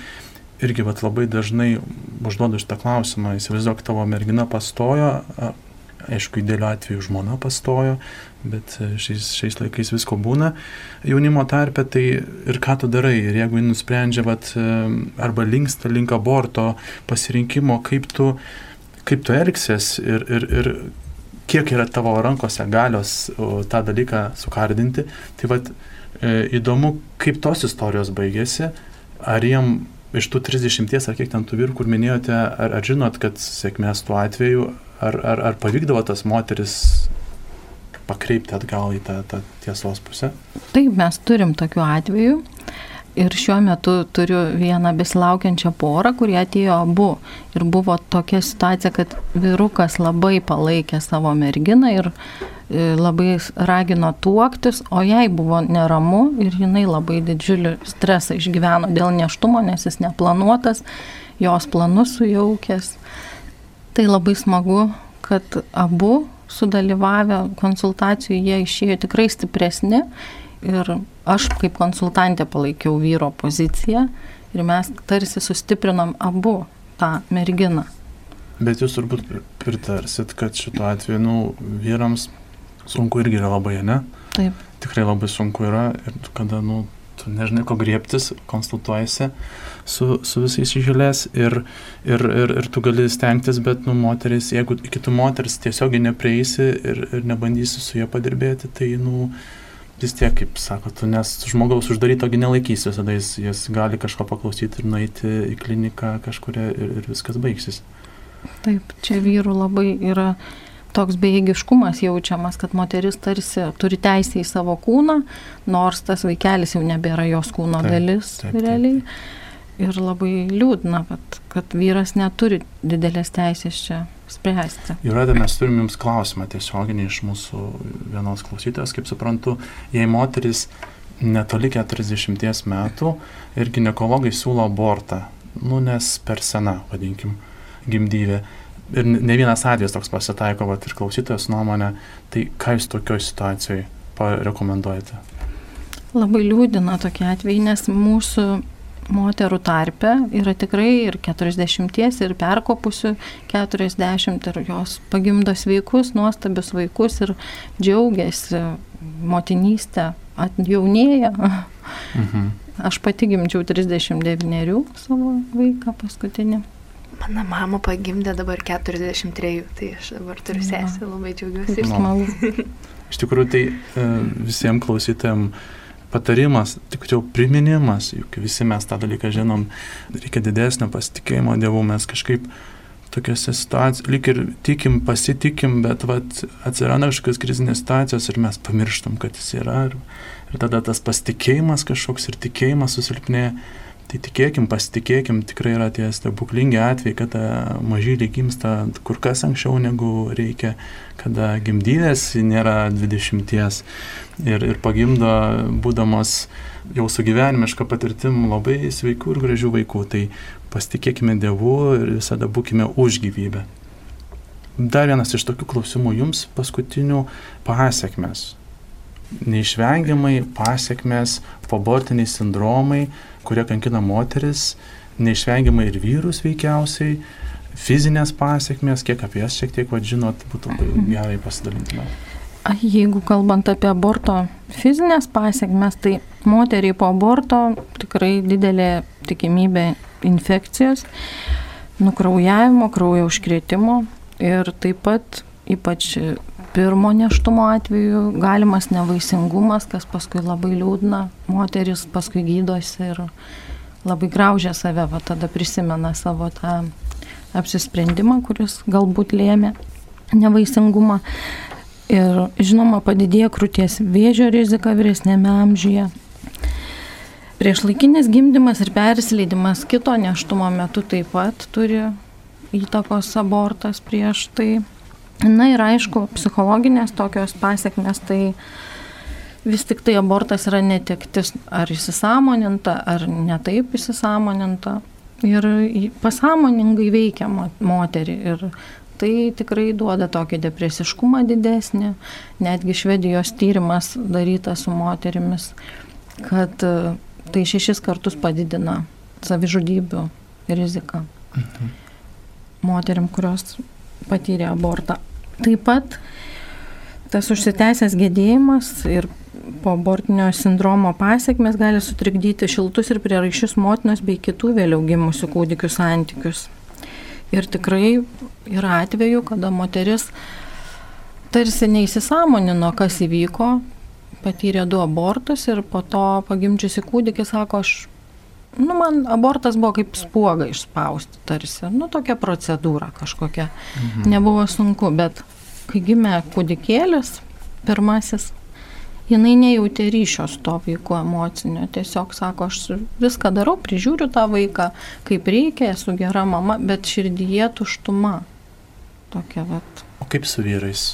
irgi vat, labai dažnai užduodu šitą klausimą. Įsivaizduok, tavo mergina pastojo, aišku, idealiu atveju žmona pastojo, bet e, šiais, šiais laikais visko būna. Jaunimo tarpe, tai ir ką tu darai, ir jeigu jis nusprendžia, vat, e, arba linksta link aborto pasirinkimo, kaip tu, kaip tu elgsies ir, ir, ir kiek yra tavo rankose galios tą dalyką sukardinti, tai vat, e, įdomu, kaip tos istorijos baigėsi, ar jiem iš tų 30 ar kiek ten tų vyrų, kur minėjote, ar, ar žinot, kad sėkmės tuo atveju, ar, ar, ar pavykdavo tas moteris pakreipti atgal į tą, tą tiesos pusę? Taip, mes turim tokių atvejų. Ir šiuo metu turiu vieną besilaukiančią porą, kurie atėjo abu. Ir buvo tokia situacija, kad vyrukas labai palaikė savo merginą ir e, labai ragino tuoktis, o jai buvo neramu ir jinai labai didžiulį stresą išgyveno dėl neštumo, nes jis neplanuotas, jos planus sujaukęs. Tai labai smagu, kad abu sudalyvavę konsultacijų jie išėjo tikrai stipresni ir aš kaip konsultantė palaikiau vyro poziciją ir mes tarsi sustiprinom abu tą merginą. Bet jūs turbūt pritarsit, kad šituo atveju nu, vyrams sunku irgi yra labai, ne? Taip. Tikrai labai sunku yra ir kada nu, tu nežinai, ko griebtis, konsultuojasi su, su visais išėlės ir, ir, ir, ir tu gali stengtis, bet, nu, moteris, jeigu kitų moteris tiesiogiai neprieisi ir, ir nebandysi su jie padirbėti, tai, nu, vis tiek, kaip sako, tu nes žmogaus uždarytogi nelaikysi, visada jis, jis gali kažko paklausyti ir nueiti į kliniką kažkuria ir, ir viskas baigsis. Taip, čia vyrų labai yra toks bejėgiškumas jaučiamas, kad moteris tarsi turi teisę į savo kūną, nors tas vaikelis jau nebėra jos kūno taip, dalis taip, taip, realiai. Ir labai liūdna, kad, kad vyras neturi didelės teisės čia spręsti. Jūratė, mes turim Jums klausimą tiesioginį iš mūsų vienos klausytojos, kaip suprantu, jei moteris netoli 40 metų ir gynekologai siūlo abortą, nu nes per sena, vadinkim, gimdyvė ir ne vienas atvejis toks pasitaiko, bet ir klausytojas nuomonė, tai ką jūs tokioje situacijoje parekomenduojate? Labai liūdina tokie atvejai, nes mūsų moterų tarpe yra tikrai ir 40, ir perkopusių 40, ir jos pagimdo sveikus, nuostabius vaikus ir džiaugiasi motinystę, atjaunėja. Mhm. Aš pati gimdžiau 39 savo vaiką paskutinį. Mano mama pagimdė dabar 43, tai aš dabar turiu sesę, labai džiaugiuosi. Smagu. Iš tikrųjų, tai e, visiems klausytėm patarimas, tikriau priminimas, juk visi mes tą dalyką žinom, reikia didesnio pasitikėjimo Dievu, mes kažkaip tokiose situacijose, lyg ir tikim, pasitikim, bet vat, atsiranda kažkokios krizinės situacijos ir mes pamirštam, kad jis yra. Ir, ir tada tas pasitikėjimas kažkoks ir tikėjimas susilpnėja. Tai tikėkim, pasitikėkim, tikrai yra tie stebuklingi atvejai, kada mažylį gimsta kur kas anksčiau negu reikia, kada gimdynės nėra 20 ir, ir pagimdo, būdamas jau su gyvenimiška patirtim labai sveikų ir gražių vaikų. Tai pasitikėkime Dievu ir visada būkime už gyvybę. Dar vienas iš tokių klausimų jums paskutinių pasiekmes. Neišvengiamai pasiekmes, pobortiniai sindromai, kurie kankina moteris, neišvengiamai ir vyrus veikiausiai, fizinės pasiekmes, kiek apie jas šiek tiek vadžinot, būtų gerai pasidalintume. Jeigu kalbant apie aborto fizinės pasiekmes, tai moteriai po aborto tikrai didelė tikimybė infekcijos, nukraujavimo, kraujo užkrėtimo ir taip pat ypač pirmo neštumo atveju galimas nevaisingumas, kas paskui labai liūdna, moteris paskui gydosi ir labai graužia save, va tada prisimena savo tą apsisprendimą, kuris galbūt lėmė nevaisingumą. Ir žinoma, padidėja krūties vėžio rizika vyresnėme amžiuje. Priešlaikinis gimdymas ir persileidimas kito neštumo metu taip pat turi įtakos abortas prieš tai. Na ir aišku, psichologinės tokios pasiekmes, tai vis tik tai abortas yra netektis ar įsisamoninta, ar netaip įsisamoninta. Ir pasąmoningai veikia moterį. Ir tai tikrai duoda tokį depresiškumą didesnį. Netgi Švedijos tyrimas darytas su moterimis, kad e, tai šešis kartus padidina savižudybių riziką. Mhm. Moterim, kurios patyrė abortą. Taip pat tas užsitęsęs gedėjimas ir po abortinio sindromo pasiekmes gali sutrikdyti šiltus ir prieraišius motinos bei kitų vėliau gimusių kūdikių santykius. Ir tikrai yra atveju, kada moteris tarsi neįsisamonino, kas įvyko, patyrė du abortus ir po to pagimdžiusi kūdikį sako, aš, nu, man abortas buvo kaip spuoga išspausti tarsi, nu, tokia procedūra kažkokia. Mhm. Nebuvo sunku, bet kai gimė kūdikėlis, pirmasis, jinai nejautė ryšio su to vaiku emocinio. Tiesiog sako, aš viską darau, prižiūriu tą vaiką, kaip reikia, esu gera mama, bet širdyje tuštuma. Tokia vat. O kaip su vyrais?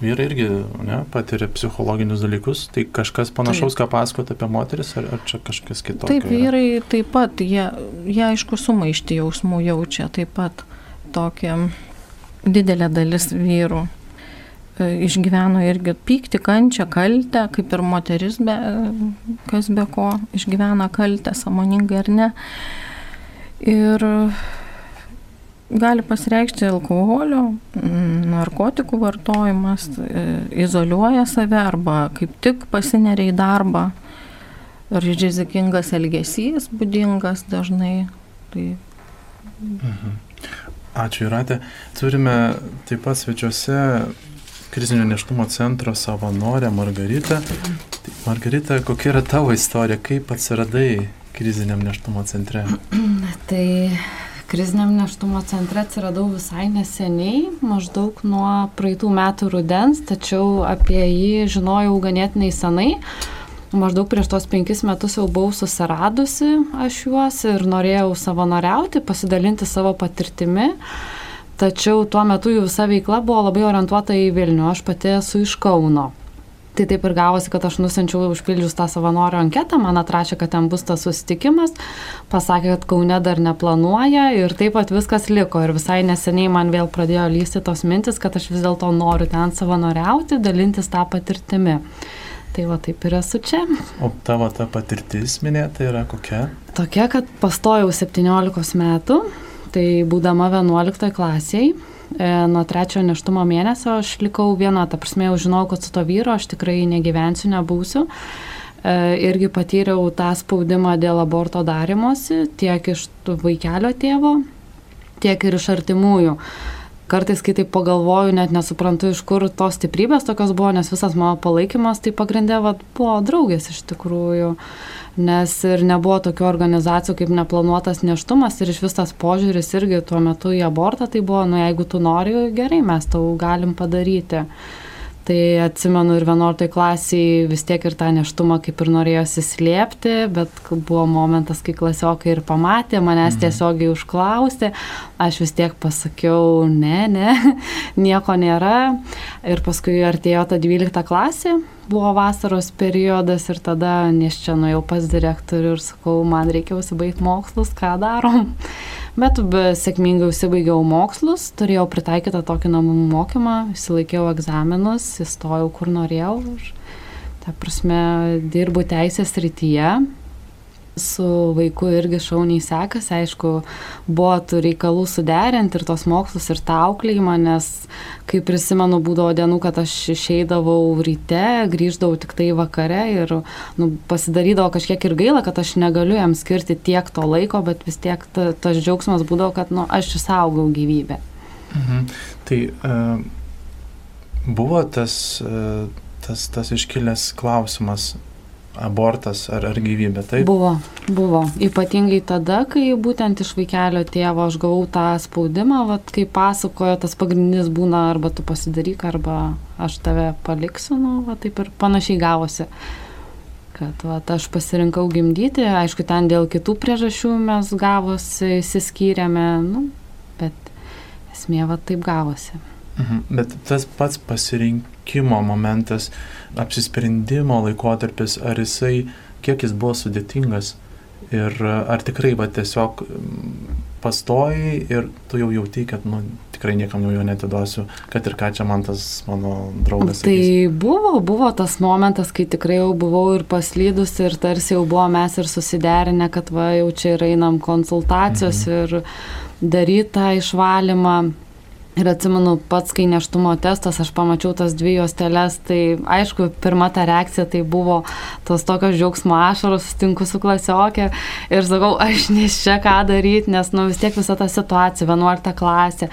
Vyrai irgi ne, patiria psichologinius dalykus, tai kažkas panašaus, taip. ką pasakot apie moteris, ar, ar čia kažkas kitoks? Taip, vyrai yra? taip pat, jie, jie aišku sumaišti jausmų jaučia, taip pat tokia didelė dalis vyrų E, išgyveno irgi pyktį, kančią, kaltę, kaip ir moteris, be, kas be ko išgyvena kaltę, samoningai ar ne. Ir gali pasireikšti alkoholio, narkotikų vartojimas, e, izoliuoja save arba kaip tik pasineria į darbą. Ar rizikingas elgesys būdingas dažnai. Tai... Mhm. Ačiū, Iratė. Turime taip pat svečiuose krizinio neštumo centro savanorę Margaritą. Tai Margarita, kokia yra tavo istorija, kaip atsiradai kriziniam neštumo centre? tai kriziniam neštumo centre atsiradau visai neseniai, maždaug nuo praeitų metų rudens, tačiau apie jį žinojau ganėtinai senai. Maždaug prieš tos penkis metus jau buvau susiradusi aš juos ir norėjau savanoriauti, pasidalinti savo patirtimi. Tačiau tuo metu jų visa veikla buvo labai orientuota į Vilnių, aš pati esu iš Kauno. Tai taip ir gavosi, kad aš nusinčiau užpildžius tą savanorio anketą, man atrašė, kad ten bus tas susitikimas, pasakė, kad Kaune dar neplanuoja ir taip pat viskas liko. Ir visai neseniai man vėl pradėjo lysti tos mintis, kad aš vis dėlto noriu ten savanoriauti, dalintis tą patirtimį. Tai va taip ir esu čia. O tavo ta patirtis minėta yra kokia? Tokia, kad pastojau 17 metų, Tai būdama 11 klasiai, nuo trečiojo neštumo mėnesio aš likau viena, ta prasme jau žinau, kad su to vyru aš tikrai negyvensiu, nebūsiu. E, irgi patyriau tą spaudimą dėl aborto darimosi, tiek iš vaikelio tėvo, tiek ir iš artimųjų. Kartais, kai taip pagalvoju, net nesuprantu, iš kur tos stiprybės tokios buvo, nes visas mano palaikymas tai pagrindė vat, buvo draugės iš tikrųjų. Nes ir nebuvo tokių organizacijų kaip neplanuotas neštumas ir iš vis tas požiūris irgi tuo metu į abortą tai buvo, nu jeigu tu nori, gerai, mes tau galim padaryti. Tai atsimenu ir 11 klasiai vis tiek ir tą neštumą kaip ir norėjosi slėpti, bet buvo momentas, kai klasiokai ir pamatė, manęs mhm. tiesiogiai užklausė, aš vis tiek pasakiau, ne, ne, nieko nėra. Ir paskui artėjo ta 12 klasė, buvo vasaros periodas ir tada nes čia nuėjau pas direktorių ir sakau, man reikia užsibaigti mokslus, ką darom. Bet sėkmingai užsibaigiau mokslus, turėjau pritaikytą tokį namų mokymą, įsilaikiau egzaminus, įstojau kur norėjau. Ta prasme, dirbu teisės rytyje, su vaiku irgi šauniai sekasi, aišku, buvo tų reikalų suderinti ir tos mokslus ir tą auklėjimą, nes, kaip prisimenu, būdavo dienų, kad aš išeidavau ryte, grįždavau tik tai vakare ir nu, pasidarydavo kažkiek ir gaila, kad aš negaliu jam skirti tiek to laiko, bet vis tiek ta, tas džiaugsmas būdavo, kad nu, aš išsaugau gyvybę. Mhm. Tai uh, buvo tas, uh, tas, tas iškilęs klausimas, abortas ar, ar gyvybė, taip? Buvo, buvo. Ypatingai tada, kai būtent iš vaikelio tėvo aš gavau tą spaudimą, vat, kai pasakojo, tas pagrindinis būna arba tu pasidaryk, arba aš tave paliksiu, nu, va, taip ir panašiai gavosi. Kad va, aš pasirinkau gimdyti, aišku, ten dėl kitų priežasčių mes gavosi, įsiskyrėme, nu, bet esmė va taip gavosi. Mhm. Bet tas pats pasirinkimo momentas, apsisprendimo laikotarpis, ar jisai, kiek jis buvo sudėtingas ir ar tikrai va tiesiog mm, pastojai ir tu jau jauti, kad nu, tikrai niekam jau jo netiduosiu, kad ir ką čia man tas mano draugas. Tai sakys. buvo, buvo tas momentas, kai tikrai jau buvau ir paslydus ir tarsi jau buvo mes ir susiderinę, kad va jau čia ir einam konsultacijos mhm. ir darytą išvalymą. Ir atsimenu, pats, kai neštumo testas, aš pamačiau tas dvi juostelės, tai aišku, pirma ta reakcija tai buvo tos tokios džiaugsmo ašaros, sutinku su klasiokė ir sakau, aš nes čia ką daryti, nes nu, vis tiek visa ta situacija, 11 klasė,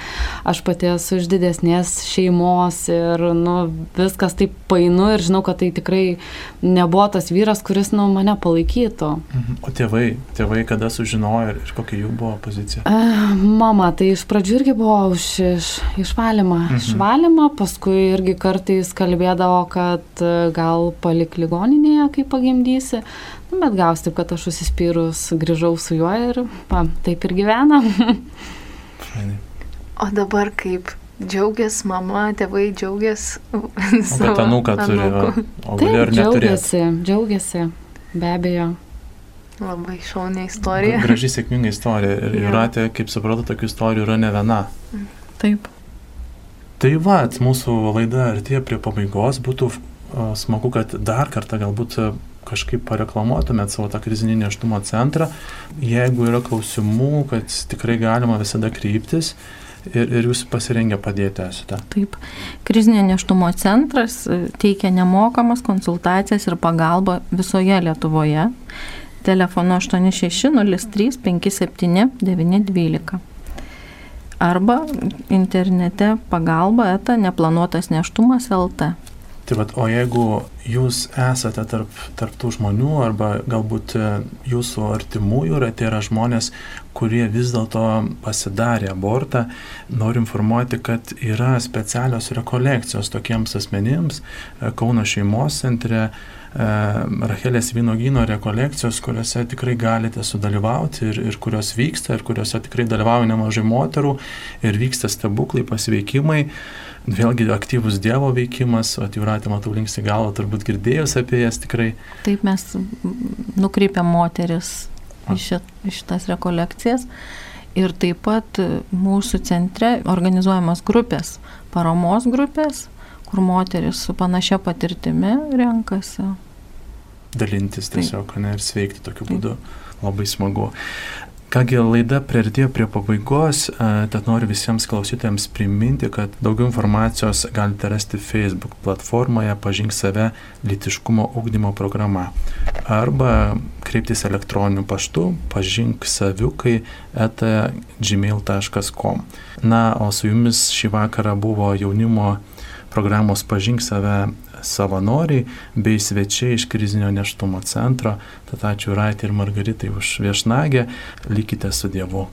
aš pati esu iš didesnės šeimos ir nu, viskas taip painu ir žinau, kad tai tikrai nebuvo tas vyras, kuris nu, mane palaikytų. Mhm. O tėvai, tėvai kada sužinojo ir, kokia jų buvo pozicija? Mama, tai iš pradžių irgi buvo už iš, išvalymą. Mhm. Išvalymą, paskui irgi kartais kalbėdavo, kad e, gal palik ligoninėje, kai pagimdysi. Nu, bet gaus taip, kad aš užsispyrus grįžau su juo ir pa, taip ir gyvenam. o dabar kaip džiaugiasi mama, tėvai džiaugiasi savo anūką turi. O gali ar džiaugiasi, džiaugiasi, be abejo. Labai šaunia istorija. Graži sėkminga istorija. Ir Juratė, kaip supratau, tokių istorijų yra ne viena. Mm. Taip. Tai va, mūsų laida artėja prie pabaigos. Būtų smagu, kad dar kartą galbūt kažkaip pareklamuotumėt savo tą krizinį neštumo centrą. Jeigu yra klausimų, kad tikrai galima visada kryptis ir, ir jūs pasirengę padėti esate. Taip. Krizinio neštumo centras teikia nemokamas konsultacijas ir pagalbą visoje Lietuvoje. Telefonu 8603 57 912 arba internete pagalba eta neplanuotas neštumas LT. Tai vad, o jeigu jūs esate tarp, tarp tų žmonių arba galbūt e, jūsų artimųjų rate yra žmonės, kurie vis dėlto pasidarė abortą, noriu informuoti, kad yra specialios rekolekcijos tokiems asmenims e, Kauno šeimos centre Rachelės vynogyno rekolekcijos, kuriuose tikrai galite sudalyvauti ir, ir kurios vyksta, ir kuriuose tikrai dalyvauja nemažai moterų ir vyksta stebuklai, pasveikimai. Vėlgi aktyvus Dievo veikimas, o Jūratė, matau, linksi galvo, turbūt girdėjus apie jas tikrai. Taip mes nukreipiam moteris į šitas rekolekcijas. Ir taip pat mūsų centre organizuojamas grupės, paramos grupės, kur moteris su panašia patirtimi renkasi dalintis tiesiog, ne, ir sveikti tokiu būdu. Labai smagu. Kągi laida prieartėjo prie pabaigos, e, tad noriu visiems klausytojams priminti, kad daugiau informacijos galite rasti Facebook platformoje Pažink save litiškumo ugdymo programa arba kreiptis elektroniniu paštu pažink saviukai eta gmail.com. Na, o su jumis šį vakarą buvo jaunimo programos Pažink save savanoriai bei svečiai iš krizinio neštumo centro. Tad ačiū Raitė ir Margaritai už viešnagę. Likite su Dievu.